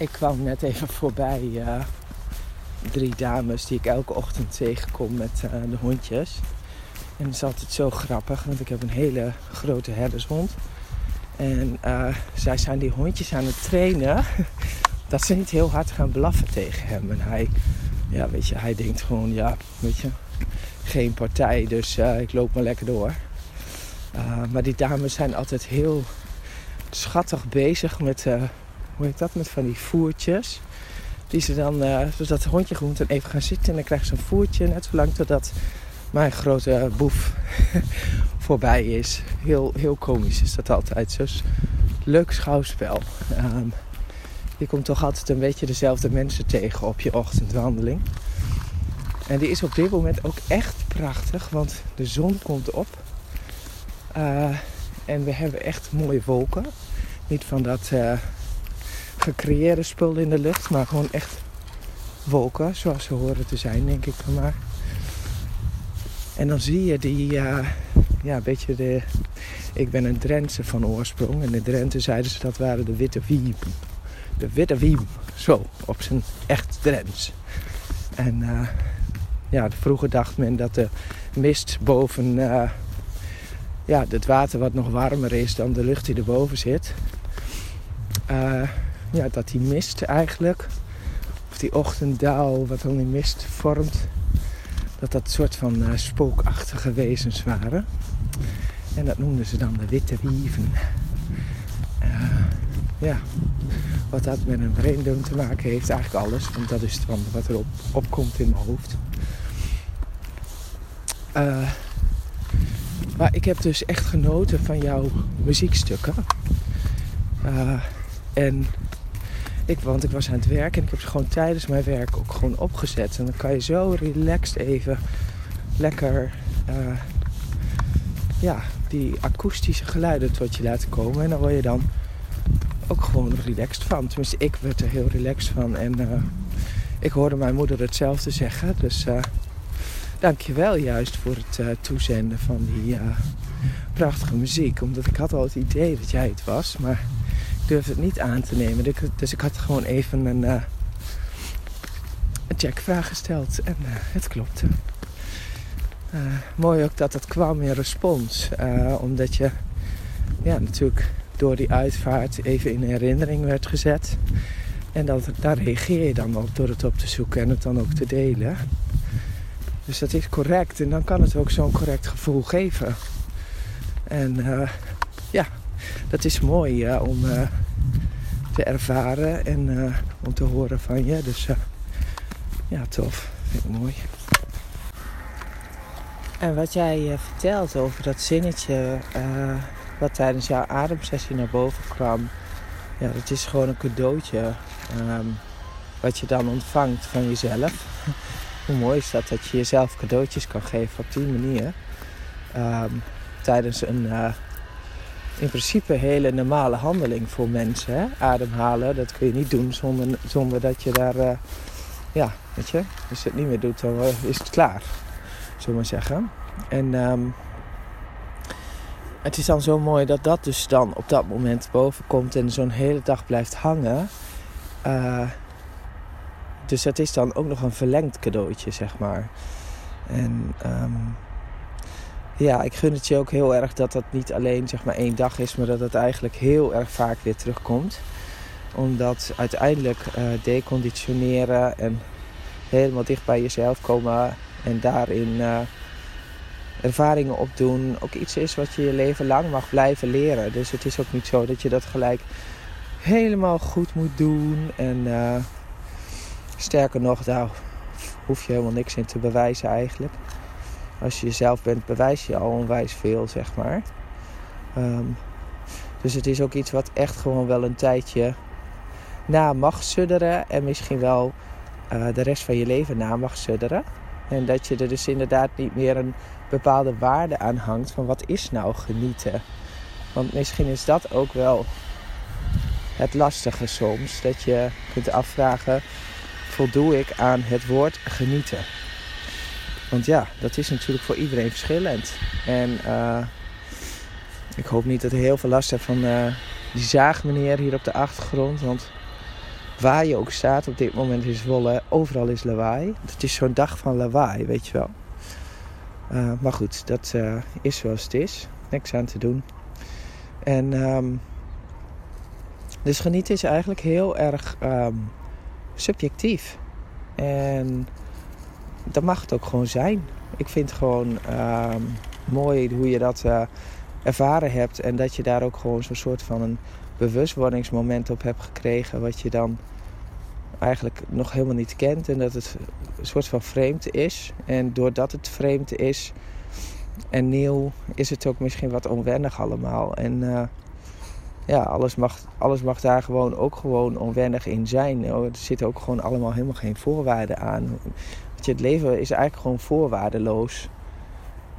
Ik kwam net even voorbij uh, drie dames die ik elke ochtend tegenkom met uh, de hondjes. En het is altijd zo grappig, want ik heb een hele grote herdershond. En uh, zij zijn die hondjes aan het trainen dat ze niet heel hard gaan blaffen tegen hem. En hij, ja, weet je, hij denkt gewoon, ja, weet je, geen partij, dus ik loop maar lekker door. maar die dames zijn altijd heel schattig bezig met hoe heet dat, met van die voertjes. Die ze dan, uh, dus dat hondje moet dan even gaan zitten en dan krijgt ze een voertje. Net zolang totdat mijn grote boef voorbij is. Heel, heel komisch is dat altijd. Zo'n leuk schouwspel. Um, je komt toch altijd een beetje dezelfde mensen tegen op je ochtendwandeling. En die is op dit moment ook echt prachtig, want de zon komt op. Uh, en we hebben echt mooie wolken. Niet van dat uh, gecreëerde spullen in de lucht, maar gewoon echt wolken zoals ze horen te zijn, denk ik maar. En dan zie je die, uh, ja, beetje de. Ik ben een Drentse van oorsprong en de Drenthe zeiden ze dat waren de witte wiem. De witte wiem, zo, op zijn echt Drents. En uh, ja, vroeger dacht men dat de mist boven, uh, ja, het water wat nog warmer is dan de lucht die erboven zit. Ja, dat die mist eigenlijk, of die ochtenddauw wat dan die mist vormt, dat dat soort van uh, spookachtige wezens waren. En dat noemden ze dan de witte wieven. Uh, ja, wat dat met een vreemdum te maken heeft, eigenlijk alles, want dat is van wat er op, opkomt in mijn hoofd. Uh, maar ik heb dus echt genoten van jouw muziekstukken. En ik, want ik was aan het werk en ik heb ze gewoon tijdens mijn werk ook gewoon opgezet. En dan kan je zo relaxed even lekker uh, ja, die akoestische geluiden tot je laten komen. En dan word je dan ook gewoon relaxed van. Tenminste, ik werd er heel relaxed van. En uh, ik hoorde mijn moeder hetzelfde zeggen. Dus uh, dank je wel juist voor het toezenden van die prachtige muziek. Omdat ik had al het idee dat jij het was. Maar durfde het niet aan te nemen. Dus ik had gewoon even een, uh, een checkvraag gesteld en uh, het klopte. Uh, mooi ook dat het kwam in respons. omdat je ja, natuurlijk door die uitvaart even in herinnering werd gezet. En dat, daar reageer je dan op door het op te zoeken en het dan ook te delen. Dus dat is correct en dan kan het ook zo'n correct gevoel geven. En dat is mooi om uh, te ervaren en uh, om te horen van je. Dus ja, tof. Vind ik mooi. En wat jij vertelt over dat zinnetje wat tijdens jouw ademsessie naar boven kwam. Ja, dat is gewoon een cadeautje um, wat je dan ontvangt van jezelf. Hoe mooi is dat dat je jezelf cadeautjes kan geven op die manier. Um, tijdens een in principe een hele normale handeling voor mensen. Hè? Ademhalen, dat kun je niet doen zonder, zonder dat je daar, uh, ja, weet je, als je het niet meer doet, dan is het klaar, zullen maar zeggen. En um, het is dan zo mooi dat dat dus dan op dat moment boven komt en zo'n hele dag blijft hangen. Uh, dus dat is dan ook nog een verlengd cadeautje, zeg maar. En um, ja, ik gun het je ook heel erg dat dat niet alleen zeg maar één dag is, maar dat het eigenlijk heel erg vaak weer terugkomt. Omdat uiteindelijk uh, deconditioneren en helemaal dicht bij jezelf komen en daarin uh, ervaringen opdoen ook iets is wat je je leven lang mag blijven leren. Dus het is ook niet zo dat je dat gelijk helemaal goed moet doen. En uh, sterker nog, daar hoef je helemaal niks in te bewijzen eigenlijk als je jezelf bent, bewijs je al onwijs veel, zeg maar. Um, dus het is ook iets wat echt gewoon wel een tijdje na mag sudderen. En misschien wel uh, de rest van je leven na mag sudderen. En dat je er dus inderdaad niet meer een bepaalde waarde aan hangt van wat is nou genieten. Want misschien is dat ook wel het lastige soms. Dat je kunt afvragen, voldoe ik aan het woord genieten? Want ja, dat is natuurlijk voor iedereen verschillend. En uh, ik hoop niet dat er heel veel last hebt van uh, die zaagmeneer hier op de achtergrond. Want waar je ook staat op dit moment in Zwolle, overal is lawaai. Het is zo'n dag van lawaai, weet je wel. Uh, maar goed, dat is zoals het is. Niks aan te doen. En um, dus genieten is eigenlijk heel erg um, subjectief. En dat mag het ook gewoon zijn. Ik vind gewoon um, mooi hoe je dat uh, ervaren hebt. En dat je daar ook gewoon zo'n soort van een bewustwordingsmoment op hebt gekregen. Wat je dan eigenlijk nog helemaal niet kent. En dat het een soort van vreemd is. En doordat het vreemd is en nieuw, is het ook misschien wat onwennig allemaal. En uh, ja, alles mag, alles mag daar gewoon ook gewoon onwennig in zijn. Er zitten ook gewoon allemaal helemaal geen voorwaarden aan. Je, het leven is eigenlijk gewoon voorwaardeloos.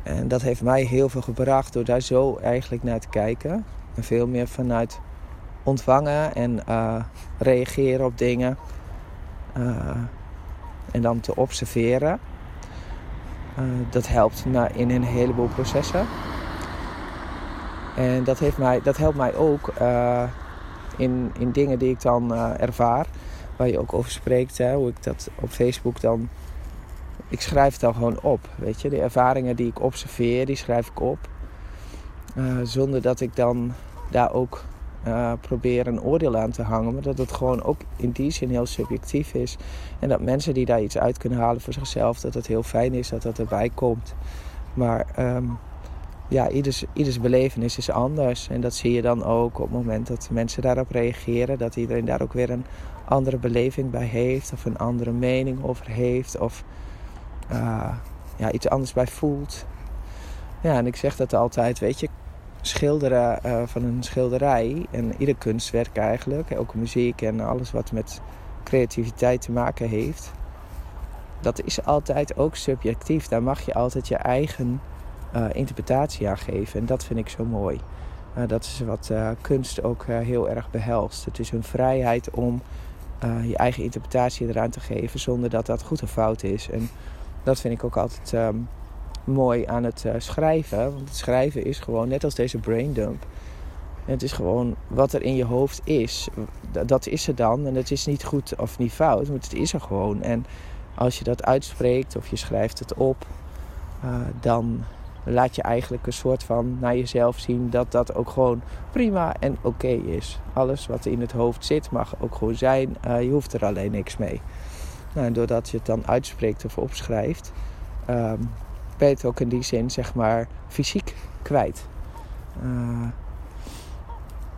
En dat heeft mij heel veel gebracht door daar zo eigenlijk naar te kijken. En veel meer vanuit ontvangen en uh, reageren op dingen. Uh, en dan te observeren. Uh, dat helpt in een heleboel processen. En dat, heeft mij, dat helpt mij ook in, in dingen die ik dan ervaar. Waar je ook over spreekt. Hè, hoe ik dat op Facebook dan... Ik schrijf het dan gewoon op. Weet je, de ervaringen die ik observeer, die schrijf ik op. zonder dat ik dan daar ook uh, proberen een oordeel aan te hangen. Maar dat het gewoon ook in die zin heel subjectief is. En dat mensen die daar iets uit kunnen halen voor zichzelf, dat het heel fijn is dat dat erbij komt. Maar um, ja, ieders, ieders belevenis is anders. En dat zie je dan ook op het moment dat mensen daarop reageren. Dat iedereen daar ook weer een andere beleving bij heeft. Of een andere mening over heeft. Of uh, ja, iets anders bij voelt. Ja, en ik zeg dat altijd, weet je, schilderen uh, van een schilderij en ieder kunstwerk eigenlijk, ook muziek en alles wat met creativiteit te maken heeft, dat is altijd ook subjectief. Daar mag je altijd je eigen uh, interpretatie aan geven en dat vind ik zo mooi. Dat is wat kunst ook heel erg behelst. Het is een vrijheid om je eigen interpretatie eraan te geven zonder dat dat goed of fout is. En dat vind ik ook altijd um, mooi aan het uh, schrijven. Want het schrijven is gewoon net als deze braindump. Het is gewoon wat er in je hoofd is. Dat is er dan. En het is niet goed of niet fout, maar het is er gewoon. En als je dat uitspreekt of je schrijft het op, uh, dan laat je eigenlijk een soort van naar jezelf zien dat dat ook gewoon prima en oké is. Alles wat in het hoofd zit mag ook gewoon zijn. Uh, je hoeft er alleen niks mee. Nou, en doordat je het dan uitspreekt of opschrijft, um, ben je het ook in die zin, zeg maar, fysiek kwijt. Uh,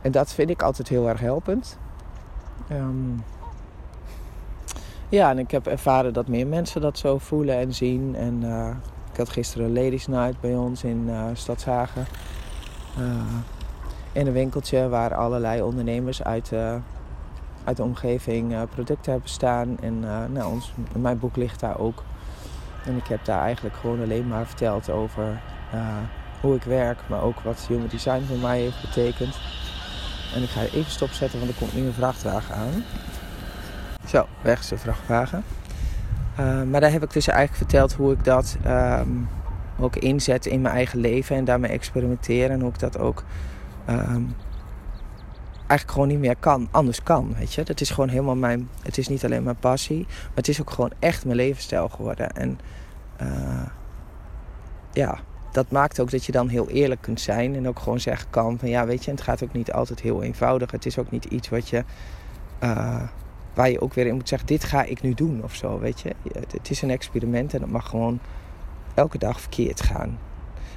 en dat vind ik altijd heel erg helpend. Um, ja, en ik heb ervaren dat meer mensen dat zo voelen en zien. En uh, ik had gisteren een ladies night bij ons in uh, Stadshagen. in een winkeltje waar allerlei ondernemers uit, uit de omgeving producten hebben staan. En nou, ons, mijn boek ligt daar ook. En ik heb daar eigenlijk gewoon alleen maar verteld over uh, hoe ik werk, maar ook wat human design voor mij heeft betekend. En ik ga even stopzetten, want er komt nu een vrachtwagen aan. Zo, weg is de vrachtwagen. Maar daar heb ik dus eigenlijk verteld hoe ik dat um, ook inzet in mijn eigen leven en daarmee experimenteer. En hoe ik dat ook um, eigenlijk gewoon niet meer kan, anders kan. Weet je, dat is gewoon helemaal mijn. Het is niet alleen mijn passie, maar het is ook gewoon echt mijn levensstijl geworden. En uh, ja, dat maakt ook dat je dan heel eerlijk kunt zijn en ook gewoon zeggen kan van ja, weet je, het gaat ook niet altijd heel eenvoudig. Het is ook niet iets wat je. Uh, waar je ook weer in moet zeggen, dit ga ik nu doen of zo, weet je. Het is een experiment en het mag gewoon elke dag verkeerd gaan.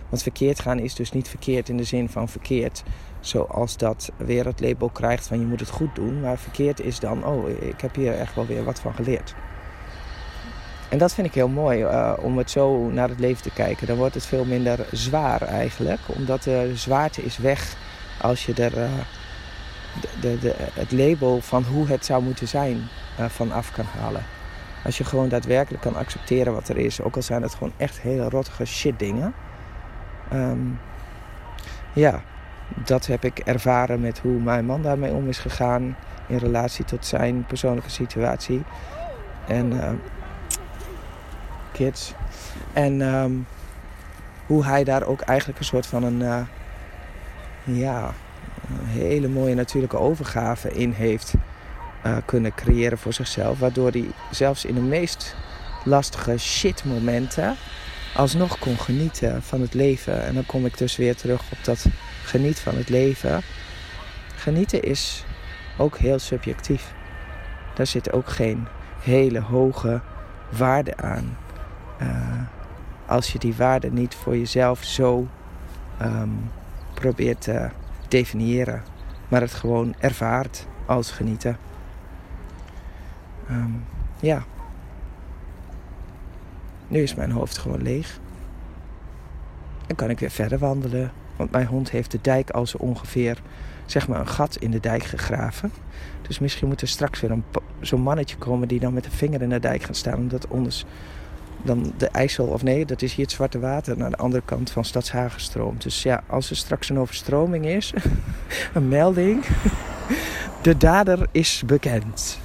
Want verkeerd gaan is dus niet verkeerd in de zin van verkeerd zoals dat weer het label krijgt van je moet het goed doen. Maar verkeerd is dan, oh, ik heb hier echt wel weer wat van geleerd. En dat vind ik heel mooi, uh, om het zo naar het leven te kijken. Dan wordt het veel minder zwaar eigenlijk. Omdat de zwaarte is weg als je er uh, de, de, het label van hoe het zou moeten zijn uh, van af kan halen. Als je gewoon daadwerkelijk kan accepteren wat er is. Ook al zijn het gewoon echt hele rottige shit dingen. Um, ja, dat heb ik ervaren met hoe mijn man daarmee om is gegaan. In relatie tot zijn persoonlijke situatie. En uh, kids. En um, hoe hij daar ook eigenlijk een soort van een... Uh, ja, hele mooie natuurlijke overgave in heeft. uh, kunnen creëren voor zichzelf. Waardoor hij zelfs in de meest lastige shitmomenten alsnog kon genieten van het leven. En dan kom ik dus weer terug op dat geniet van het leven. Genieten is ook heel subjectief. Daar zit ook geen hele hoge waarde aan. Uh, als je die waarde niet voor jezelf zo um, probeert te definiëren, maar het gewoon ervaart als genieten. Um, ja. Nu is mijn hoofd gewoon leeg. Dan kan ik weer verder wandelen. Want mijn hond heeft de dijk al zo ongeveer zeg maar een gat in de dijk gegraven. Dus misschien moet er straks weer zo'n mannetje komen die dan met de vinger in de dijk gaat staan. Omdat anders dan de IJssel, of nee, dat is hier het Zwarte Water naar de andere kant van Stadshagen stroomt. Dus ja, als er straks een overstroming is, een melding, de dader is bekend.